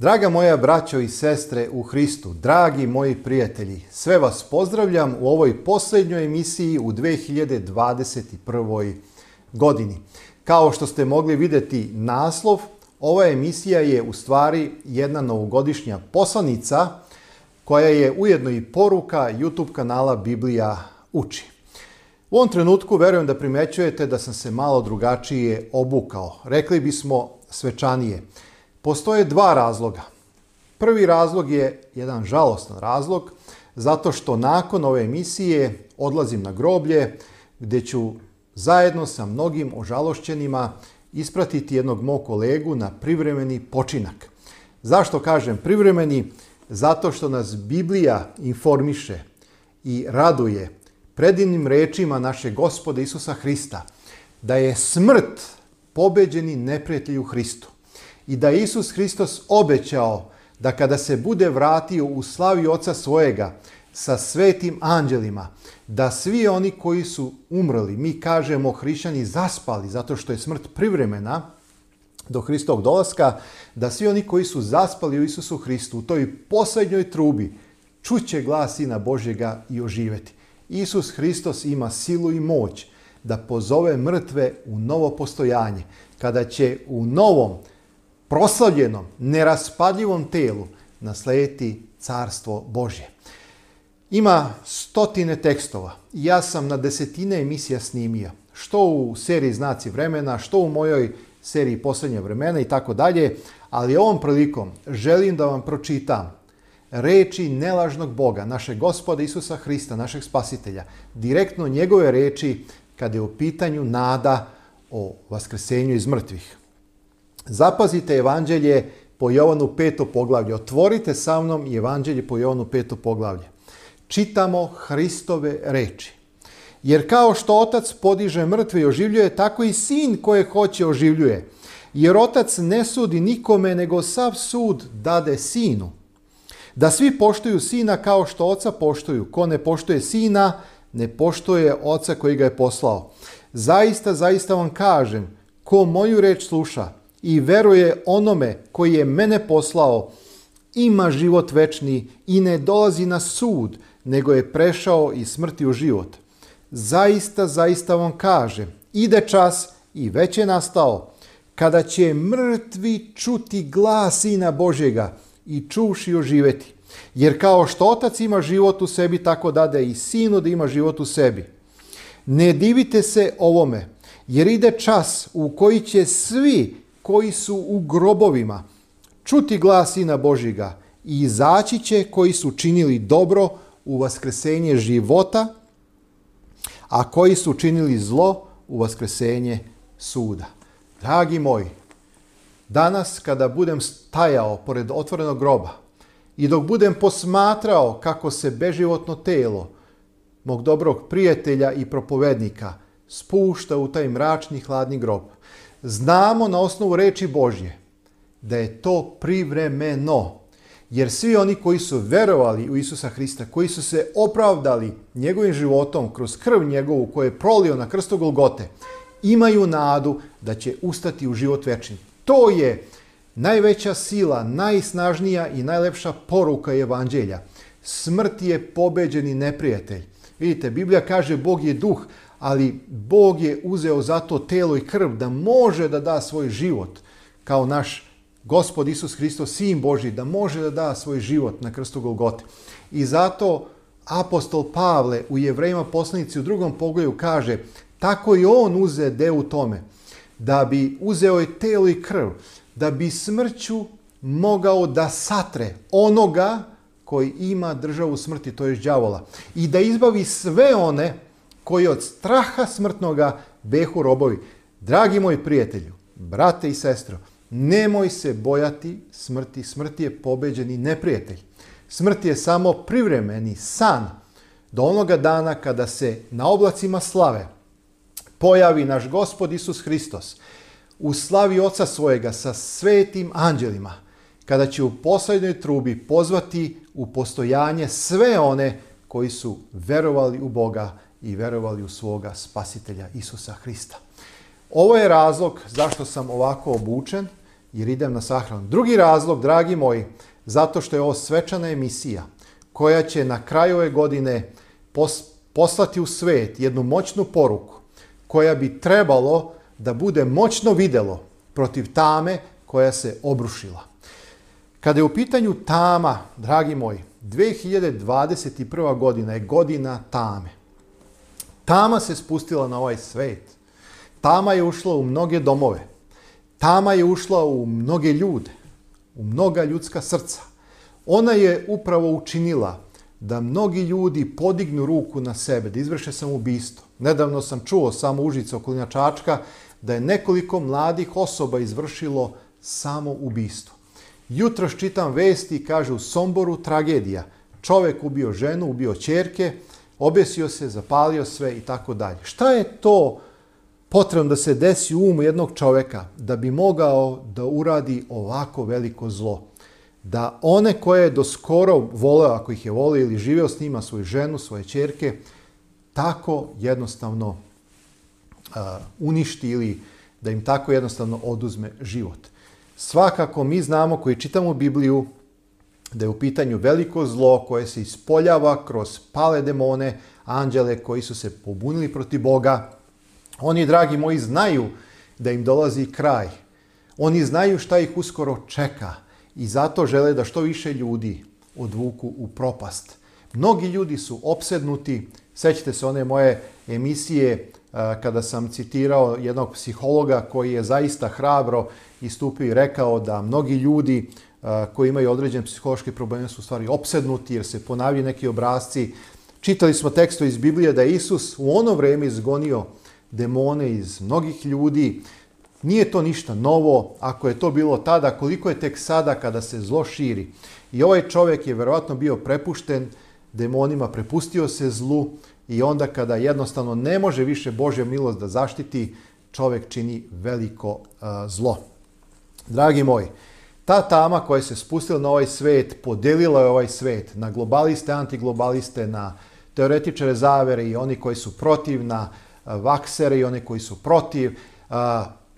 Draga moja braćo i sestre u Hristu, dragi moji prijatelji, sve vas pozdravljam u ovoj posljednjoj emisiji u 2021. godini. Kao što ste mogli videti naslov, ova emisija je u stvari jedna novogodišnja poslanica koja je ujedno i poruka YouTube kanala Biblija uči. U ovom trenutku verujem da primećujete da sam se malo drugačije obukao. Rekli bismo svečanije. Postoje dva razloga. Prvi razlog je jedan žalostan razlog, zato što nakon ove emisije odlazim na groblje gdje ću zajedno sa mnogim ožalošćenima ispratiti jednog mog kolegu na privremeni počinak. Zašto kažem privremeni? Zato što nas Biblija informiše i raduje predivnim rečima naše gospode Isusa Hrista da je smrt pobeđeni neprijatelju Hristu i da Isus Hristos obećao da kada se bude vratio u slavi Oca svojega sa svetim anđelima, da svi oni koji su umrli, mi kažemo hrišćani zaspali zato što je smrt privremena do Hristovog dolaska, da svi oni koji su zaspali u Isusu Hristu u toj poslednjoj trubi čuće glas Sina Božjega i oživeti. Isus Hristos ima silu i moć da pozove mrtve u novo postojanje, kada će u novom proslavljenom, neraspadljivom telu naslediti carstvo Božje. Ima stotine tekstova. Ja sam na desetine emisija snimio. Što u seriji Znaci vremena, što u mojoj seriji Poslednje vremena i tako dalje. Ali ovom prilikom želim da vam pročitam reči nelažnog Boga, našeg gospoda Isusa Hrista, našeg spasitelja. Direktno njegove reči kada je u pitanju nada o vaskrsenju iz mrtvih. Zapazite evanđelje po Jovanu peto poglavlje. Otvorite sa mnom evanđelje po Jovanu peto poglavlje. Čitamo Hristove reči. Jer kao što otac podiže mrtve i oživljuje, tako i sin koje hoće oživljuje. Jer otac ne sudi nikome, nego sav sud dade sinu. Da svi poštuju sina kao što oca poštuju. Ko ne poštuje sina, ne poštuje oca koji ga je poslao. Zaista, zaista vam kažem, ko moju reč sluša, i veruje onome koji je mene poslao, ima život večni i ne dolazi na sud, nego je prešao i smrti u život. Zaista, zaista vam kaže, ide čas i već je nastao, kada će mrtvi čuti glas Sina Božjega i čuši oživeti. Jer kao što otac ima život u sebi, tako dade i sinu da ima život u sebi. Ne divite se ovome, jer ide čas u koji će svi koji su u grobovima, čuti glas Sina Božiga i izaći će koji su činili dobro u vaskresenje života, a koji su činili zlo u vaskresenje suda. Dragi moji, danas kada budem stajao pored otvorenog groba i dok budem posmatrao kako se beživotno telo mog dobrog prijatelja i propovednika spušta u taj mračni hladni grob – znamo na osnovu reči Božje da je to privremeno. Jer svi oni koji su verovali u Isusa Hrista, koji su se opravdali njegovim životom kroz krv njegovu koju je prolio na krstu Golgote, imaju nadu da će ustati u život večni. To je najveća sila, najsnažnija i najlepša poruka evanđelja. Smrt je pobeđeni neprijatelj. Vidite, Biblija kaže Bog je duh, ali Bog je uzeo zato telo i krv da može da da svoj život kao naš Gospod Isus Hristos, Sin Boži, da može da da svoj život na krstu Golgote. I zato apostol Pavle u Jevrejima poslanici u drugom pogledu kaže tako i on uze deo u tome, da bi uzeo je telo i krv, da bi smrću mogao da satre onoga koji ima državu smrti, to je đavola, i da izbavi sve one koji od straha smrtnoga behu robovi. Dragi moj prijatelju, brate i sestro, nemoj se bojati smrti. Smrt je pobeđeni neprijatelj. Smrt je samo privremeni san do onoga dana kada se na oblacima slave pojavi naš gospod Isus Hristos u slavi oca svojega sa svetim anđelima, kada će u posljednjoj trubi pozvati u postojanje sve one koji su verovali u Boga i verovali u svoga spasitelja Isusa Hrista. Ovo je razlog zašto sam ovako obučen jer idem na sahranu. Drugi razlog, dragi moji, zato što je ovo svečana emisija koja će na kraju ove godine poslati u svet jednu moćnu poruku koja bi trebalo da bude moćno videlo protiv tame koja se obrušila. Kada je u pitanju tama, dragi moji, 2021. godina je godina tame. Tama se spustila na ovaj svet. Tama je ušla u mnoge domove. Tama je ušla u mnoge ljude, u mnoga ljudska srca. Ona je upravo učinila da mnogi ljudi podignu ruku na sebe, da izvrše samoubistvo. Nedavno sam čuo samo Užica okolina Čačka da je nekoliko mladih osoba izvršilo samoubistvo. Jutro čitam vesti i kaže u Somboru tragedija. Čovek ubio ženu, ubio čerke, obesio se, zapalio sve i tako dalje. Šta je to potrebno da se desi u umu jednog čoveka da bi mogao da uradi ovako veliko zlo? Da one koje je do skoro voleo, ako ih je voleo ili živeo s njima, svoju ženu, svoje čerke, tako jednostavno uh, uništi ili da im tako jednostavno oduzme život. Svakako mi znamo koji čitamo Bibliju da je u pitanju veliko zlo koje se ispoljava kroz pale demone, anđele koji su se pobunili proti Boga. Oni, dragi moji, znaju da im dolazi kraj. Oni znaju šta ih uskoro čeka i zato žele da što više ljudi odvuku u propast. Mnogi ljudi su opsednuti, sećate se one moje emisije kada sam citirao jednog psihologa koji je zaista hrabro istupio i rekao da mnogi ljudi koji imaju određene psihološke probleme su u stvari opsednuti jer se ponavljaju neki obrazci. Čitali smo tekstu iz Biblije da je Isus u ono vreme izgonio demone iz mnogih ljudi. Nije to ništa novo, ako je to bilo tada, koliko je tek sada kada se zlo širi. I ovaj čovjek je verovatno bio prepušten demonima, prepustio se zlu i onda kada jednostavno ne može više Božja milost da zaštiti, čovjek čini veliko a, zlo. Dragi moji, Ta tama koja se spustila na ovaj svet, podelila je ovaj svet na globaliste, antiglobaliste, na teoretičare zavere i oni koji su protiv, na vaksere i oni koji su protiv.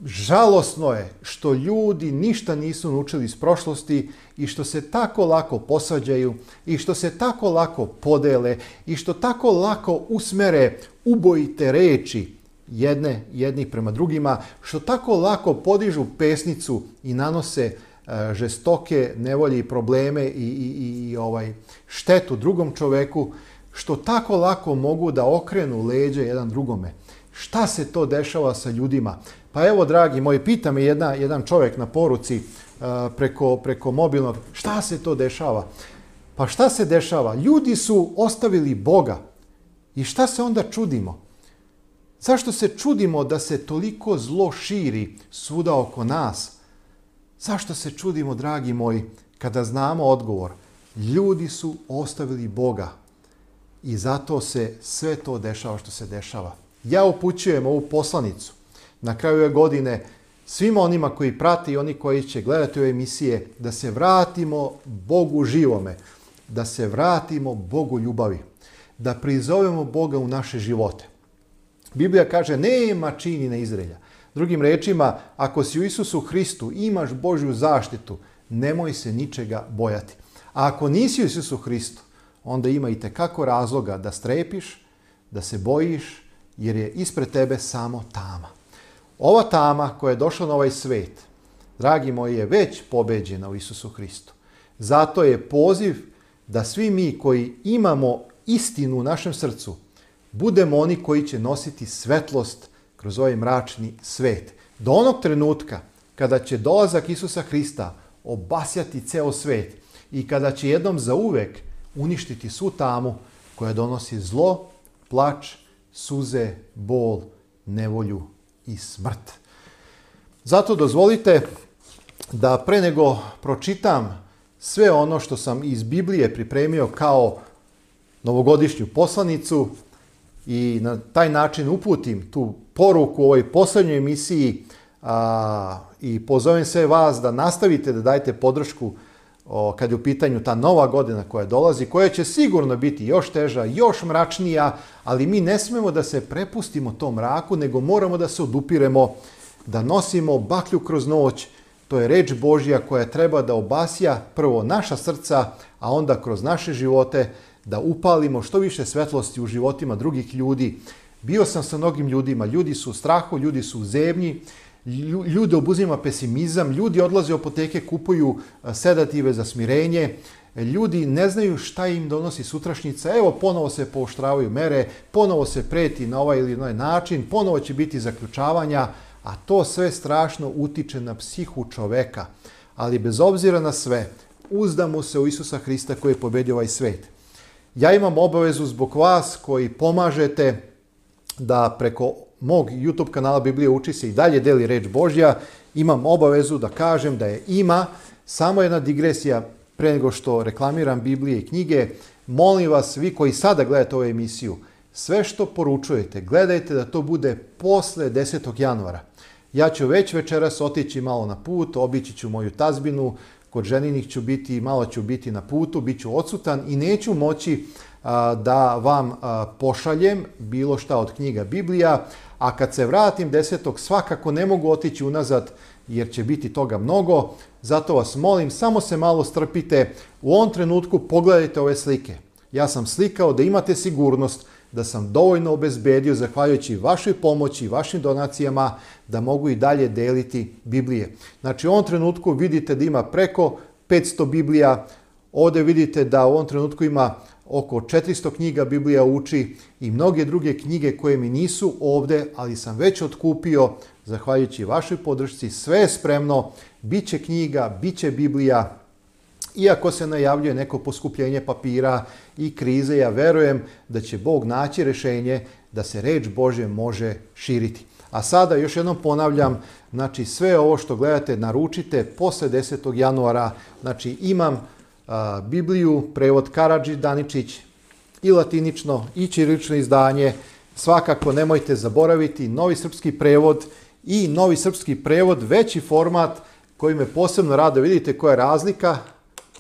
Žalosno je što ljudi ništa nisu naučili iz prošlosti i što se tako lako posađaju i što se tako lako podele i što tako lako usmere ubojite reči jedne jednih prema drugima, što tako lako podižu pesnicu i nanose E, žestoke nevolje i probleme i, i, i ovaj štetu drugom čoveku, što tako lako mogu da okrenu leđe jedan drugome. Šta se to dešava sa ljudima? Pa evo, dragi moji, pita me jedna, jedan čovek na poruci e, preko, preko mobilnog, šta se to dešava? Pa šta se dešava? Ljudi su ostavili Boga. I šta se onda čudimo? Zašto se čudimo da se toliko zlo širi svuda oko nas? Zašto se čudimo, dragi moji, kada znamo odgovor? Ljudi su ostavili Boga i zato se sve to dešava što se dešava. Ja upućujem ovu poslanicu na kraju ove godine svima onima koji prati i oni koji će gledati ove emisije da se vratimo Bogu živome, da se vratimo Bogu ljubavi, da prizovemo Boga u naše živote. Biblija kaže nema čini na izrelja. Drugim rečima, ako si u Isusu Hristu, imaš Božju zaštitu, nemoj se ničega bojati. A ako nisi u Isusu Hristu, onda ima i tekako razloga da strepiš, da se bojiš, jer je ispred tebe samo tama. Ova tama koja je došla na ovaj svet, dragi moji, je već pobeđena u Isusu Hristu. Zato je poziv da svi mi koji imamo istinu u našem srcu, budemo oni koji će nositi svetlost kroz ovaj mračni svet. Do onog trenutka kada će dolazak Isusa Hrista obasjati ceo svet i kada će jednom za uvek uništiti svu tamu koja donosi zlo, plač, suze, bol, nevolju i smrt. Zato dozvolite da pre nego pročitam sve ono što sam iz Biblije pripremio kao novogodišnju poslanicu, i na taj način uputim tu poruku u ovoj poslednjoj emisiji a, i pozovem sve vas da nastavite da dajete podršku o, kad je u pitanju ta nova godina koja dolazi, koja će sigurno biti još teža, još mračnija, ali mi ne smemo da se prepustimo tom mraku, nego moramo da se odupiremo, da nosimo baklju kroz noć, to je reč Božja koja treba da obasja prvo naša srca, a onda kroz naše živote, da upalimo što više svetlosti u životima drugih ljudi. Bio sam sa mnogim ljudima, ljudi su u strahu, ljudi su u zemlji, ljude obuzima pesimizam, ljudi odlaze u apoteke, kupuju sedative za smirenje, ljudi ne znaju šta im donosi sutrašnjica, evo ponovo se pooštravaju mere, ponovo se preti na ovaj ili onaj način, ponovo će biti zaključavanja, a to sve strašno utiče na psihu čoveka. Ali bez obzira na sve, uzdamo se u Isusa Hrista koji je pobedio ovaj svet. Ja imam obavezu zbog vas koji pomažete da preko mog YouTube kanala Biblije uči se i dalje deli reč Božja, imam obavezu da kažem da je ima samo jedna digresija pre nego što reklamiram Biblije i knjige. Molim vas, vi koji sada gledate ovu emisiju, sve što poručujete, gledajte da to bude posle 10. januara. Ja ću već večeras otići malo na put, obići ću moju tazbinu, kod ženinih ću biti, malo ću biti na putu, bit ću odsutan i neću moći a, da vam a, pošaljem bilo šta od knjiga Biblija, a kad se vratim desetog svakako ne mogu otići unazad jer će biti toga mnogo, zato vas molim samo se malo strpite, u ovom trenutku pogledajte ove slike. Ja sam slikao da imate sigurnost da sam dovoljno obezbedio, zahvaljujući vašoj pomoći, i vašim donacijama, da mogu i dalje deliti Biblije. Znači, u ovom trenutku vidite da ima preko 500 Biblija, ovde vidite da u ovom trenutku ima oko 400 knjiga Biblija uči i mnoge druge knjige koje mi nisu ovde, ali sam već otkupio, zahvaljujući vašoj podršci, sve je spremno, bit će knjiga, bit će Biblija, Iako se najavljuje neko poskupljenje papira i krize, ja verujem da će Bog naći rešenje da se reč Bože može širiti. A sada još jednom ponavljam, znači sve ovo što gledate naručite posle 10. januara. Znači imam a, Bibliju, prevod Karadži Daničić i latinično i ćirilično izdanje. Svakako nemojte zaboraviti novi srpski prevod i novi srpski prevod, veći format koji me posebno rado vidite koja je razlika,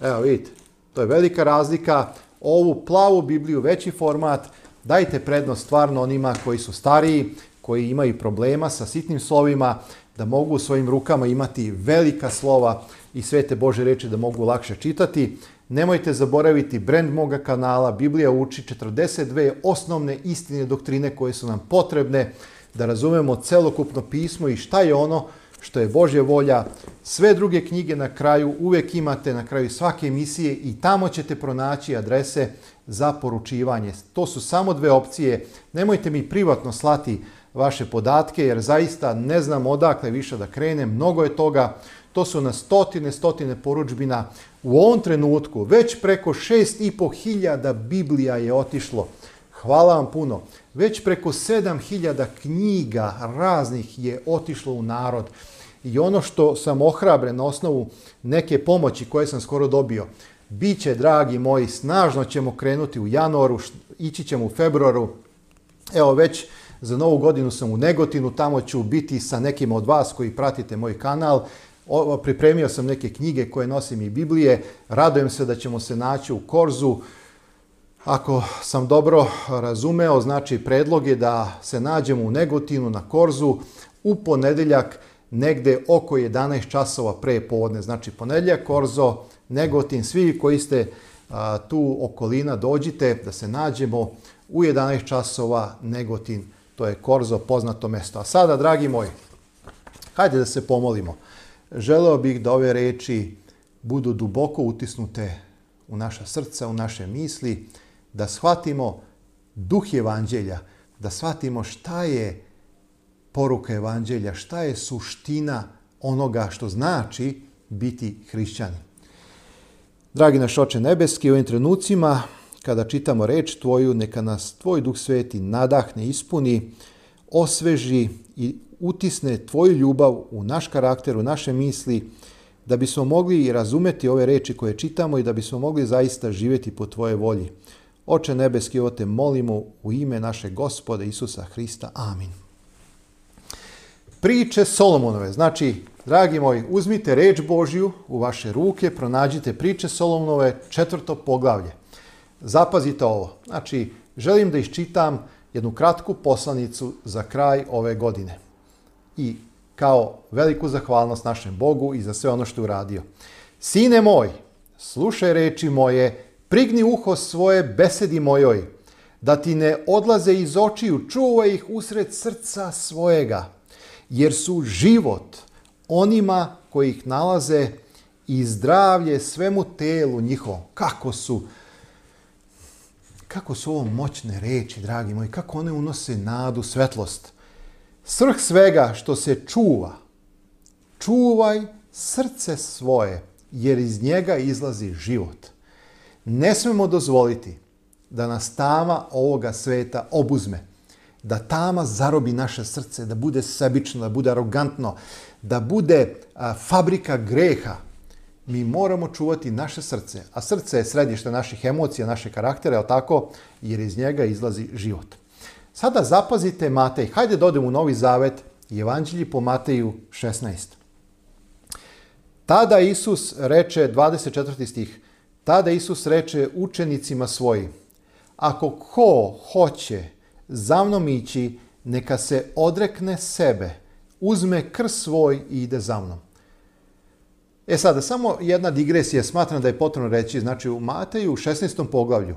Evo vidite, to je velika razlika. Ovu plavu Bibliju, veći format, dajte prednost stvarno onima koji su stariji, koji imaju problema sa sitnim slovima, da mogu u svojim rukama imati velika slova i svete Bože reči da mogu lakše čitati. Nemojte zaboraviti brend moga kanala Biblija uči 42 osnovne istine doktrine koje su nam potrebne da razumemo celokupno pismo i šta je ono što je Božja volja. Sve druge knjige na kraju uvek imate, na kraju svake emisije i tamo ćete pronaći adrese za poručivanje. To su samo dve opcije. Nemojte mi privatno slati vaše podatke jer zaista ne znam odakle više da krenem. Mnogo je toga. To su na stotine, stotine poručbina. U ovom trenutku već preko i hiljada biblija je otišlo Hvala vam puno. Već preko 7000 knjiga raznih je otišlo u narod. I ono što sam ohrabren na osnovu neke pomoći koje sam skoro dobio, Biće, dragi moji, snažno ćemo krenuti u januaru, ići ćemo u februaru. Evo već za novu godinu sam u Negotinu, tamo ću biti sa nekim od vas koji pratite moj kanal. O, pripremio sam neke knjige koje nosim i Biblije. Radujem se da ćemo se naći u Korzu. Ako sam dobro razumeo, znači predlog je da se nađemo u Negotinu na Korzu u ponedeljak negde oko 11 časova pre povodne. Znači ponedeljak Korzo, Negotin, svi koji ste tu okolina dođite da se nađemo u 11 časova Negotin. To je Korzo, poznato mesto. A sada, dragi moji, hajde da se pomolimo. Želeo bih da ove reči budu duboko utisnute u naša srca, u naše misli, da shvatimo duh evanđelja, da shvatimo šta je poruka evanđelja, šta je suština onoga što znači biti hrišćani. Dragi naš oče nebeski, u ovim trenucima kada čitamo reč Tvoju, neka nas Tvoj Duh Sveti nadahne, ispuni, osveži i utisne Tvoju ljubav u naš karakter, u naše misli, da bismo mogli razumeti ove reči koje čitamo i da bismo mogli zaista živeti po Tvoje volji. Oče nebeski, o te molimo u ime naše gospode Isusa Hrista. Amin. Priče Solomonove. Znači, dragi moji, uzmite reč Božju u vaše ruke, pronađite priče Solomonove, četvrto poglavlje. Zapazite ovo. Znači, želim da iščitam jednu kratku poslanicu za kraj ove godine. I kao veliku zahvalnost našem Bogu i za sve ono što je uradio. Sine moj, slušaj reči moje Prigni uho svoje besedi mojoj, da ti ne odlaze iz očiju, čuvaj ih usred srca svojega, jer su život onima koji ih nalaze i zdravlje svemu telu njihovom. Kako su kako su ovo moćne reči, dragi moji, kako one unose nadu, svetlost. Svrh svega što se čuva, čuvaj srce svoje, jer iz njega izlazi život. Ne smemo dozvoliti da nas tama ovoga sveta obuzme, da tama zarobi naše srce, da bude sebično, da bude arogantno, da bude a, fabrika greha. Mi moramo čuvati naše srce, a srce je središte naših emocija, naše karaktera, je tako? Jer iz njega izlazi život. Sada zapazite Matej, hajde da odemo u Novi Zavet, Evanđelji po Mateju 16. Tada Isus reče, 24. stih, Tada Isus reče učenicima svojim, ako ko hoće za mnom ići, neka se odrekne sebe, uzme krst svoj i ide za mnom. E sada, samo jedna digresija, smatram da je potrebno reći, znači u Mateju u 16. poglavlju,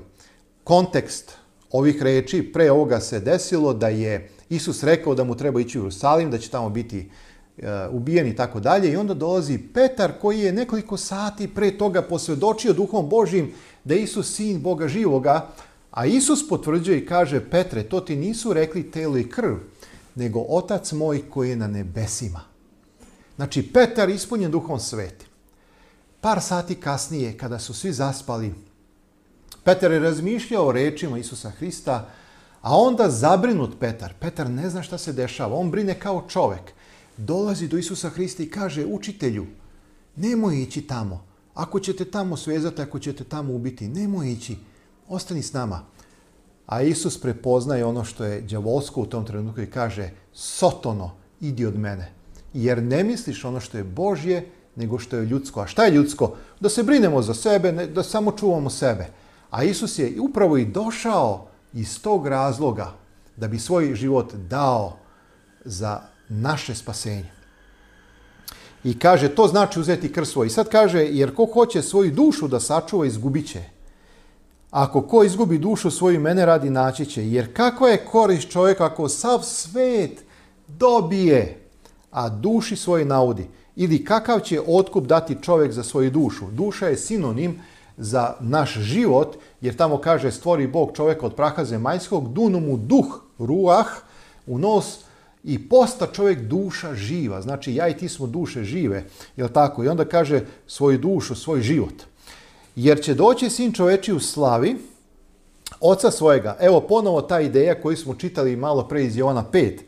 kontekst ovih reči pre ovoga se desilo da je Isus rekao da mu treba ići u Jerusalim, da će tamo biti Eh, ubijen i tako dalje. I onda dolazi Petar koji je nekoliko sati pre toga posvedočio duhom Božim da je Isus sin Boga živoga, a Isus potvrđuje i kaže Petre, to ti nisu rekli telo i krv, nego otac moj koji je na nebesima. Znači, Petar ispunjen duhom svetim. Par sati kasnije, kada su svi zaspali, Petar je razmišljao o rečima Isusa Hrista, a onda zabrinut Petar. Petar ne zna šta se dešava, on brine kao čovek dolazi do Isusa Hrista i kaže učitelju, nemoj ići tamo. Ako ćete tamo svezati, ako ćete tamo ubiti, nemoj ići. Ostani s nama. A Isus prepoznaje ono što je đavolsko u tom trenutku i kaže Sotono, idi od mene. Jer ne misliš ono što je Božje, nego što je ljudsko. A šta je ljudsko? Da se brinemo za sebe, da samo čuvamo sebe. A Isus je upravo i došao iz tog razloga da bi svoj život dao za naše spasenje. I kaže, to znači uzeti krst svoj. I sad kaže, jer ko hoće svoju dušu da sačuva, izgubit će. Ako ko izgubi dušu svoju mene radi, naći će. Jer kakva je korist čovjeka ako sav svet dobije, a duši svoje naudi? Ili kakav će otkup dati čovjek za svoju dušu? Duša je sinonim za naš život, jer tamo kaže stvori Bog čovjeka od praha zemaljskog, dunu mu duh, ruah, u nos, i posta čovjek duša živa, znači ja i ti smo duše žive, jel tako? I onda kaže svoju dušu, svoj život. Jer će doći sin čoveči u slavi, oca svojega. Evo ponovo ta ideja koju smo čitali malo pre iz Jovana 5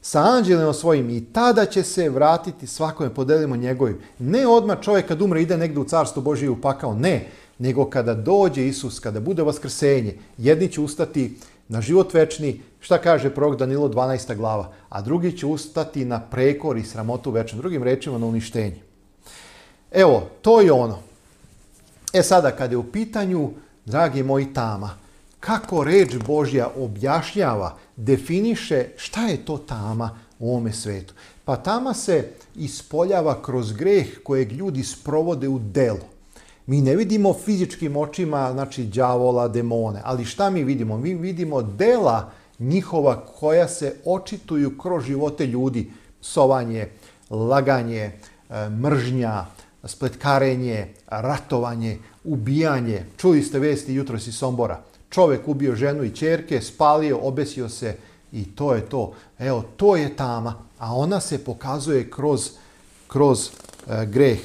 sa anđelima svojim i tada će se vratiti svakome podelimo njegovim. Ne odmah čovjek kad umre ide negde u carstvo Božije upakao, ne, nego kada dođe Isus, kada bude vaskrsenje, jedni će ustati na život večni, šta kaže prorok Danilo 12. glava, a drugi će ustati na prekor i sramotu večnom, drugim rečima na uništenje. Evo, to je ono. E sada, kada je u pitanju, dragi moji tama, kako reč Božja objašnjava, definiše šta je to tama u ovome svetu. Pa tama se ispoljava kroz greh kojeg ljudi sprovode u delo. Mi ne vidimo fizičkim očima, znači, đavola, demone, ali šta mi vidimo? Mi vidimo dela njihova koja se očituju kroz živote ljudi. Psovanje, laganje, e, mržnja, spletkarenje, ratovanje, ubijanje. Čuli ste vesti jutros iz Sombora. Čovek ubio ženu i čerke, spalio, obesio se i to je to. Evo, to je tama, a ona se pokazuje kroz, kroz e, greh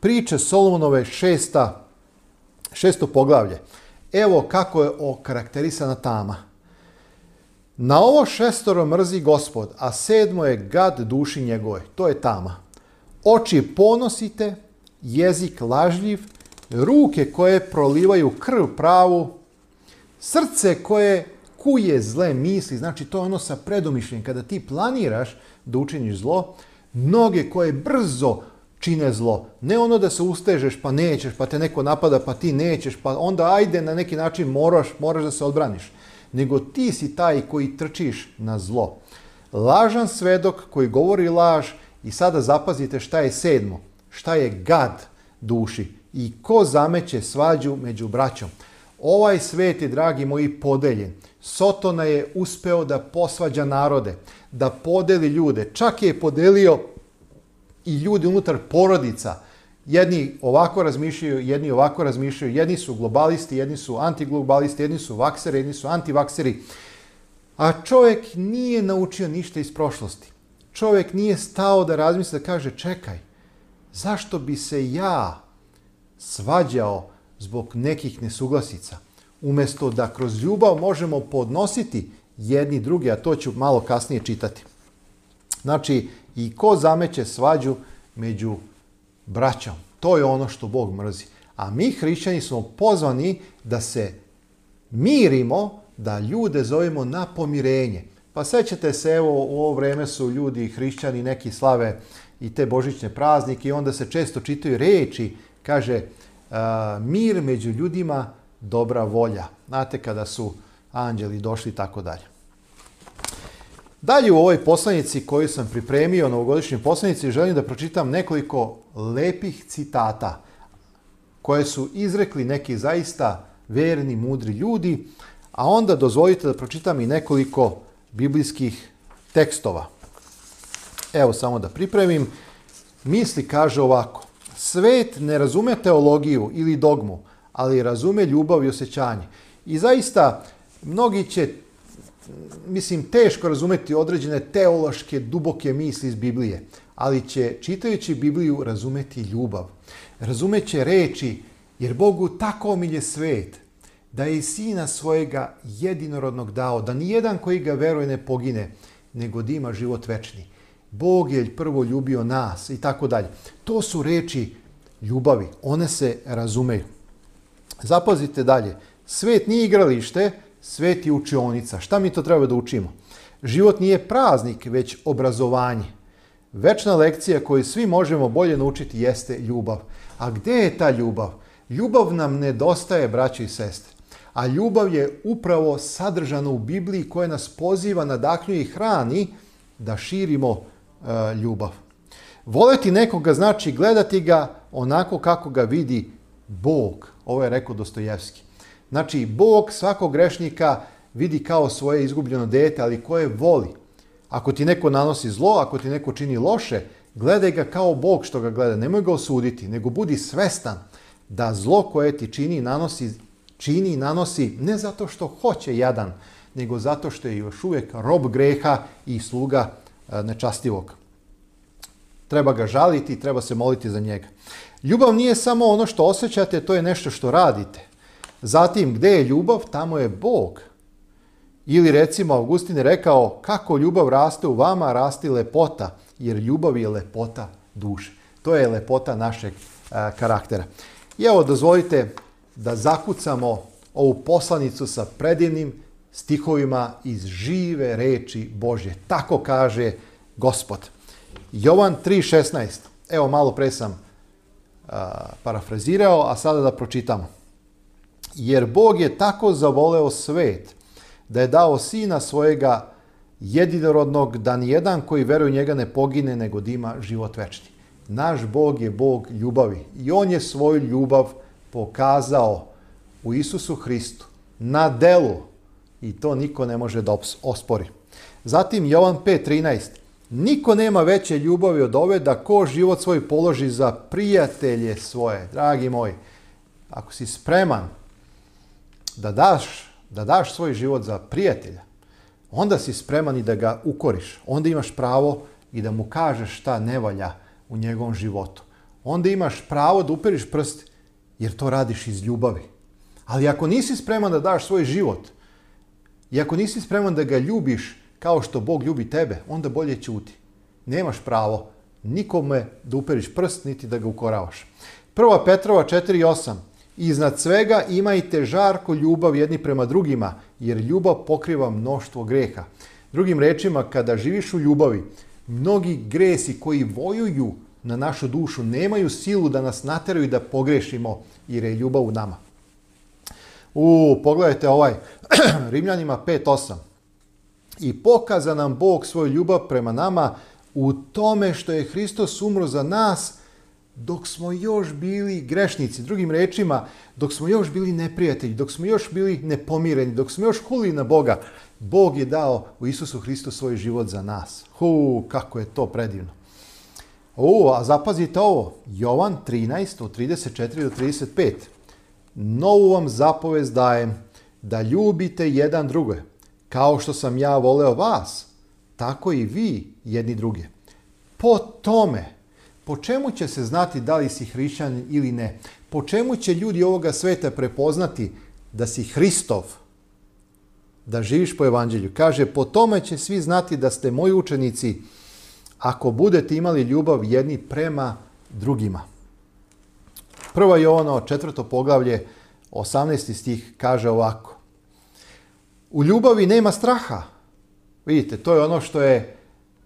priče Solomonove šesta, šesto poglavlje. Evo kako je okarakterisana tama. Na ovo šestoro mrzi gospod, a sedmo je gad duši njegove. To je tama. Oči ponosite, jezik lažljiv, ruke koje prolivaju krv pravu, srce koje kuje zle misli, znači to je ono sa predomišljenjem, kada ti planiraš da učiniš zlo, noge koje brzo čine zlo. Ne ono da se ustežeš pa nećeš, pa te neko napada pa ti nećeš, pa onda ajde na neki način moraš, moraš da se odbraniš. Nego ti si taj koji trčiš na zlo. Lažan svedok koji govori laž i sada zapazite šta je sedmo, šta je gad duši i ko zameće svađu među braćom. Ovaj svet je, dragi moji, podeljen. Sotona je uspeo da posvađa narode, da podeli ljude. Čak je podelio i ljudi unutar porodica. Jedni ovako razmišljaju, jedni ovako razmišljaju, jedni su globalisti, jedni su antiglobalisti, jedni su vakseri, jedni su antivakseri. A čovjek nije naučio ništa iz prošlosti. Čovjek nije stao da razmisli da kaže čekaj, zašto bi se ja svađao zbog nekih nesuglasica? Umjesto da kroz ljubav možemo podnositi jedni druge, a to ću malo kasnije čitati. Znači, i ko zameće svađu među braćom. To je ono što Bog mrzi. A mi hrišćani smo pozvani da se mirimo, da ljude zovemo na pomirenje. Pa sećate se, evo u ovo vreme su ljudi, hrišćani, neki slave i te božićne praznike i onda se često čitaju reči, kaže mir među ljudima, dobra volja. Znate kada su anđeli došli i tako dalje. Dalje u ovoj poslanici koju sam pripremio, novogodišnjoj poslanici, želim da pročitam nekoliko lepih citata koje su izrekli neki zaista verni, mudri ljudi, a onda dozvolite da pročitam i nekoliko biblijskih tekstova. Evo samo da pripremim. Misli kaže ovako. Svet ne razume teologiju ili dogmu, ali razume ljubav i osjećanje. I zaista, mnogi će mislim, teško razumeti određene teološke, duboke misli iz Biblije, ali će čitajući Bibliju razumeti ljubav. Razumeće reči, jer Bogu tako omilje svet, da je i sina svojega jedinorodnog dao, da nijedan koji ga veruje ne pogine, nego da ima život večni. Bog je prvo ljubio nas i tako dalje. To su reči ljubavi, one se razumeju. Zapazite dalje, svet nije igralište, svet je učionica. Šta mi to treba da učimo? Život nije praznik, već obrazovanje. Večna lekcija koju svi možemo bolje naučiti jeste ljubav. A gde je ta ljubav? Ljubav nam nedostaje, braći i sestre. A ljubav je upravo sadržana u Bibliji koja nas poziva, nadahnjuje i hrani da širimo uh, ljubav. Voleti nekoga znači gledati ga onako kako ga vidi Bog. Ovo je rekao Dostojevski. Znači, Bog svakog grešnika vidi kao svoje izgubljeno dete, ali koje voli. Ako ti neko nanosi zlo, ako ti neko čini loše, gledaj ga kao Bog što ga gleda. Nemoj ga osuditi, nego budi svestan da zlo koje ti čini nanosi, čini i nanosi ne zato što hoće jadan, nego zato što je još uvijek rob greha i sluga e, nečastivog. Treba ga žaliti, treba se moliti za njega. Ljubav nije samo ono što osjećate, to je nešto što radite. Zatim, gde je ljubav, tamo je Bog. Ili recimo Augustin je rekao, kako ljubav raste u vama, rasti lepota, jer ljubav je lepota duše. To je lepota našeg a, e, karaktera. I evo, dozvolite da zakucamo ovu poslanicu sa predivnim stihovima iz žive reči Božje. Tako kaže Gospod. Jovan 3.16. Evo, malo pre sam a, e, parafrazirao, a sada da pročitamo jer Bog je tako zavoleo svet da je dao sina svojega jedinorodnog da ni jedan koji veruje u njega ne pogine nego da ima život večni. Naš Bog je Bog ljubavi i on je svoju ljubav pokazao u Isusu Hristu na delu i to niko ne može da ospori. Zatim Jovan 5.13. Niko nema veće ljubavi od ove da ko život svoj položi za prijatelje svoje. Dragi moji, ako si spreman da daš, da daš svoj život za prijatelja, onda si spreman i da ga ukoriš. Onda imaš pravo i da mu kažeš šta ne valja u njegovom životu. Onda imaš pravo da uperiš prst jer to radiš iz ljubavi. Ali ako nisi spreman da daš svoj život i ako nisi spreman da ga ljubiš kao što Bog ljubi tebe, onda bolje ćuti. Nemaš pravo nikome da uperiš prst niti da ga ukoravaš. 1. Petrova 4.8 Iznad svega imajte žarko ljubav jedni prema drugima, jer ljubav pokriva mnoštvo greha. Drugim rečima, kada živiš u ljubavi, mnogi gresi koji vojuju na našu dušu nemaju silu da nas nateraju da pogrešimo, jer je ljubav u nama. U, pogledajte ovaj, Rimljanima 5.8. I pokaza nam Bog svoju ljubav prema nama u tome što je Hristos umro za nas dok smo još bili grešnici, drugim rečima, dok smo još bili neprijatelji, dok smo još bili nepomireni, dok smo još huli na Boga, Bog je dao u Isusu Hristu svoj život za nas. Hu, kako je to predivno. O, a zapazite ovo, Jovan 13 od 34 do 35. Novu vam zapovez dajem, da ljubite jedan druge, kao što sam ja voleo vas, tako i vi jedni druge. Po tome, Po čemu će se znati da li si hrišćan ili ne? Po čemu će ljudi ovoga sveta prepoznati da si Hristov? Da živiš po evanđelju. Kaže, po tome će svi znati da ste moji učenici ako budete imali ljubav jedni prema drugima. Prva Jovano, četvrto poglavlje, 18. stih kaže ovako. U ljubavi nema straha. Vidite, to je ono što je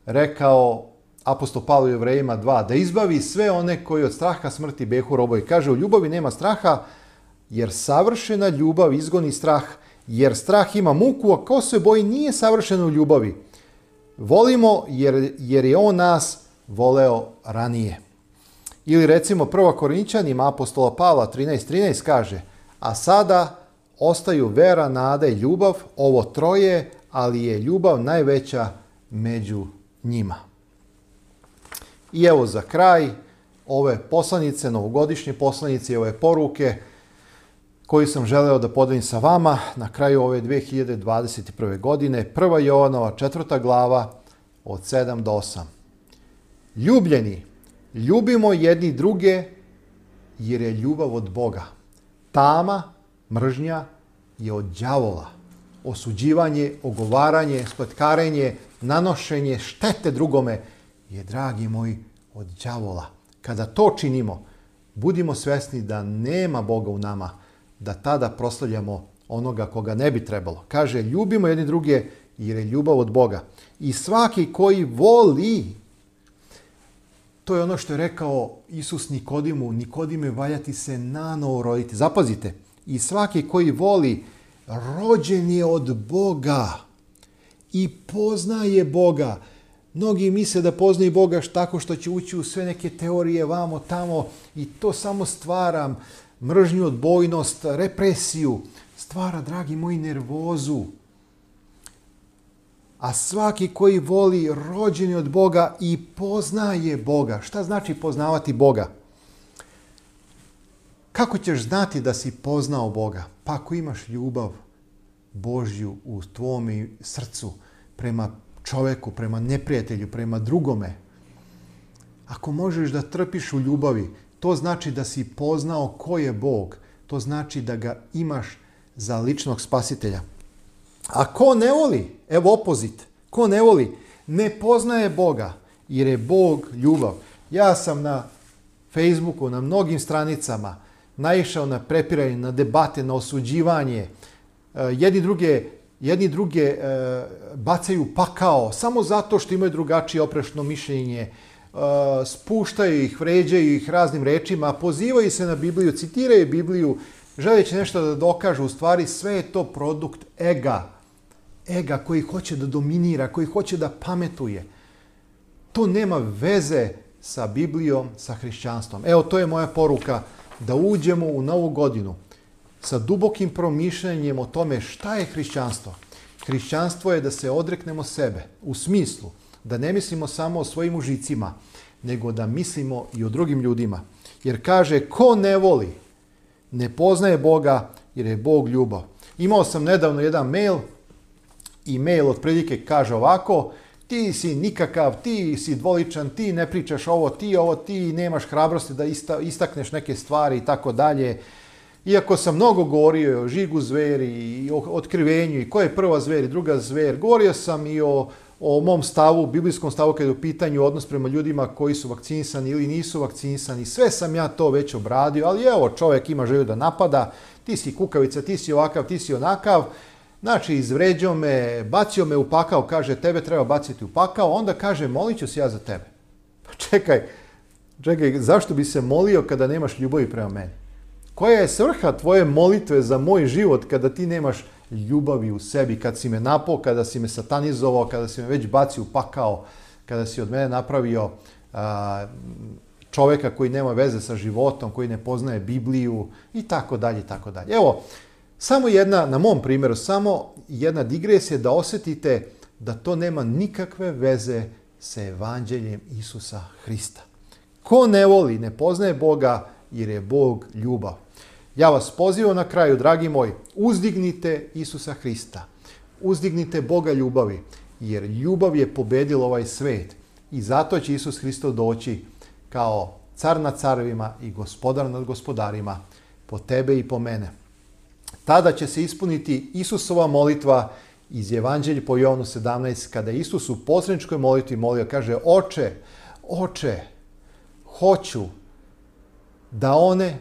rekao apostol Pavlo Jevrejima 2, da izbavi sve one koji od straha smrti behu roboj. Kaže, u ljubavi nema straha, jer savršena ljubav izgoni strah, jer strah ima muku, a ko se boji nije savršeno u ljubavi. Volimo jer, jer je on nas voleo ranije. Ili recimo prva Korinčanima apostola Pavla 13.13 13 kaže A sada ostaju vera, nada i ljubav, ovo troje, ali je ljubav najveća među njima. I evo za kraj ove poslanice, novogodišnje poslanice i ove poruke koju sam želeo da podelim sa vama na kraju ove 2021. godine. Prva Jovanova, četvrta glava od 7 do 8. Ljubljeni, ljubimo jedni druge jer je ljubav od Boga. Tama, mržnja je od đavola. Osuđivanje, ogovaranje, spletkarenje, nanošenje štete drugome je, dragi moji, od đavola. Kada to činimo, budimo svesni da nema Boga u nama, da tada proslavljamo onoga koga ne bi trebalo. Kaže, ljubimo jedni druge jer je ljubav od Boga. I svaki koji voli, to je ono što je rekao Isus Nikodimu, Nikodime valjati se nanovo roditi. Zapazite, i svaki koji voli, rođen je od Boga i poznaje Boga. Mnogi misle da poznaju Boga tako što će ući u sve neke teorije vamo, tamo i to samo stvara mržnju, odbojnost, represiju. Stvara, dragi moji, nervozu. A svaki koji voli rođeni od Boga i poznaje Boga. Šta znači poznavati Boga? Kako ćeš znati da si poznao Boga? Pa ako imaš ljubav Božju u tvome srcu prema čoveku, prema neprijatelju, prema drugome, ako možeš da trpiš u ljubavi, to znači da si poznao ko je Bog. To znači da ga imaš za ličnog spasitelja. A ko ne voli, evo opozit, ko ne voli, ne poznaje Boga, jer je Bog ljubav. Ja sam na Facebooku, na mnogim stranicama, naišao na prepiranje, na debate, na osuđivanje. E, jedni druge jedni druge e, bacaju pakao samo zato što imaju drugačije oprešno mišljenje, e, spuštaju ih, vređaju ih raznim rečima, pozivaju se na Bibliju, citiraju Bibliju, želeći nešto da dokažu, u stvari sve je to produkt ega, ega koji hoće da dominira, koji hoće da pametuje. To nema veze sa Biblijom, sa hrišćanstvom. Evo, to je moja poruka, da uđemo u novu godinu sa dubokim promišljanjem o tome šta je hrišćanstvo. Hrišćanstvo je da se odreknemo sebe u smislu da ne mislimo samo o svojim užicima, nego da mislimo i o drugim ljudima. Jer kaže, ko ne voli, ne poznaje Boga, jer je Bog ljubav. Imao sam nedavno jedan mail i mail od prilike kaže ovako, ti si nikakav, ti si dvoličan, ti ne pričaš ovo, ti ovo, ti nemaš hrabrosti da istakneš neke stvari i tako dalje. Iako sam mnogo govorio o žigu zveri i o otkrivenju i koja je prva zver i druga zver, govorio sam i o, o mom stavu, biblijskom stavu kada je u pitanju odnos prema ljudima koji su vakcinisani ili nisu vakcinisani. Sve sam ja to već obradio, ali evo čovjek ima želju da napada, ti si kukavica, ti si ovakav, ti si onakav. Znači, izvređao me, bacio me u pakao, kaže, tebe treba baciti u pakao, onda kaže, molit ću se ja za tebe. Pa čekaj, čekaj, zašto bi se molio kada nemaš ljubavi prema meni? Koja je svrha tvoje molitve za moj život kada ti nemaš ljubavi u sebi, kad si me napao, kada si me satanizovao, kada si me već baci u pakao, kada si od mene napravio a, čoveka koji nema veze sa životom, koji ne poznaje Bibliju i tako dalje i tako dalje. Evo, samo jedna, na mom primjeru, samo jedna digresija da osetite da to nema nikakve veze sa evanđeljem Isusa Hrista. Ko ne voli, ne poznaje Boga jer je Bog ljubav. Ja vas pozivam na kraju, dragi moji, uzdignite Isusa Hrista, uzdignite Boga ljubavi, jer ljubav je pobedila ovaj svet i zato će Isus Hristo doći kao car nad carevima i gospodar nad gospodarima, po tebe i po mene. Tada će se ispuniti Isusova molitva iz Evanđelja po Jovanu 17, kada Isus u posredničkoj molitvi molio, kaže, oče, oče, hoću da one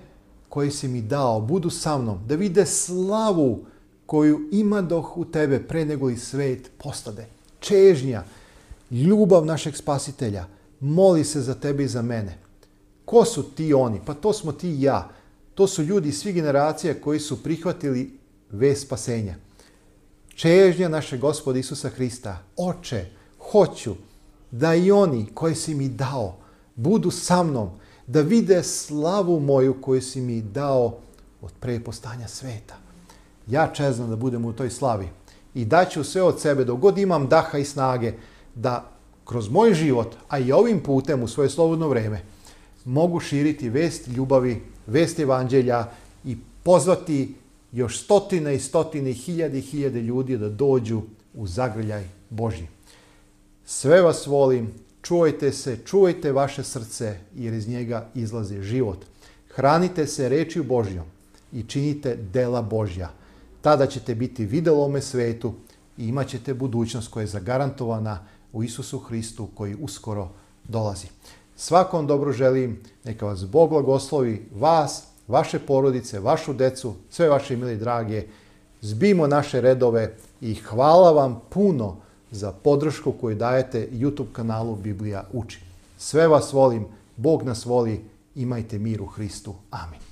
koji si mi dao budu sa mnom, da vide slavu koju ima imadoh u tebe pre nego li svet postade. Čežnja, ljubav našeg spasitelja, moli se za tebe i za mene. Ko su ti oni? Pa to smo ti ja. To su ljudi svi generacija koji su prihvatili ves spasenja. Čežnja naše gospode Isusa Hrista. Oče, hoću da i oni koji si mi dao budu sa mnom, da vide slavu moju koju si mi dao od pre postanja sveta. Ja čeznam da budem u toj slavi i daću sve od sebe dok god imam daha i snage da kroz moj život, a i ovim putem u svoje slobodno vreme, mogu širiti vest ljubavi, vest evanđelja i pozvati još stotine i stotine, hiljade i hiljade ljudi da dođu u zagrljaj Božji. Sve vas volim, Čuvajte se, čuvajte vaše srce, jer iz njega izlazi život. Hranite se reči u Božjom i činite dela Božja. Tada ćete biti videlome svetu i imat ćete budućnost koja je zagarantovana u Isusu Hristu koji uskoro dolazi. Svakom dobro želim, neka vas Bog blagoslovi, vas, vaše porodice, vašu decu, sve vaše mili drage. Zbimo naše redove i hvala vam puno za podršku koju dajete YouTube kanalu Biblija uči. Sve vas volim, Bog nas voli, imajte mir u Hristu. Amin.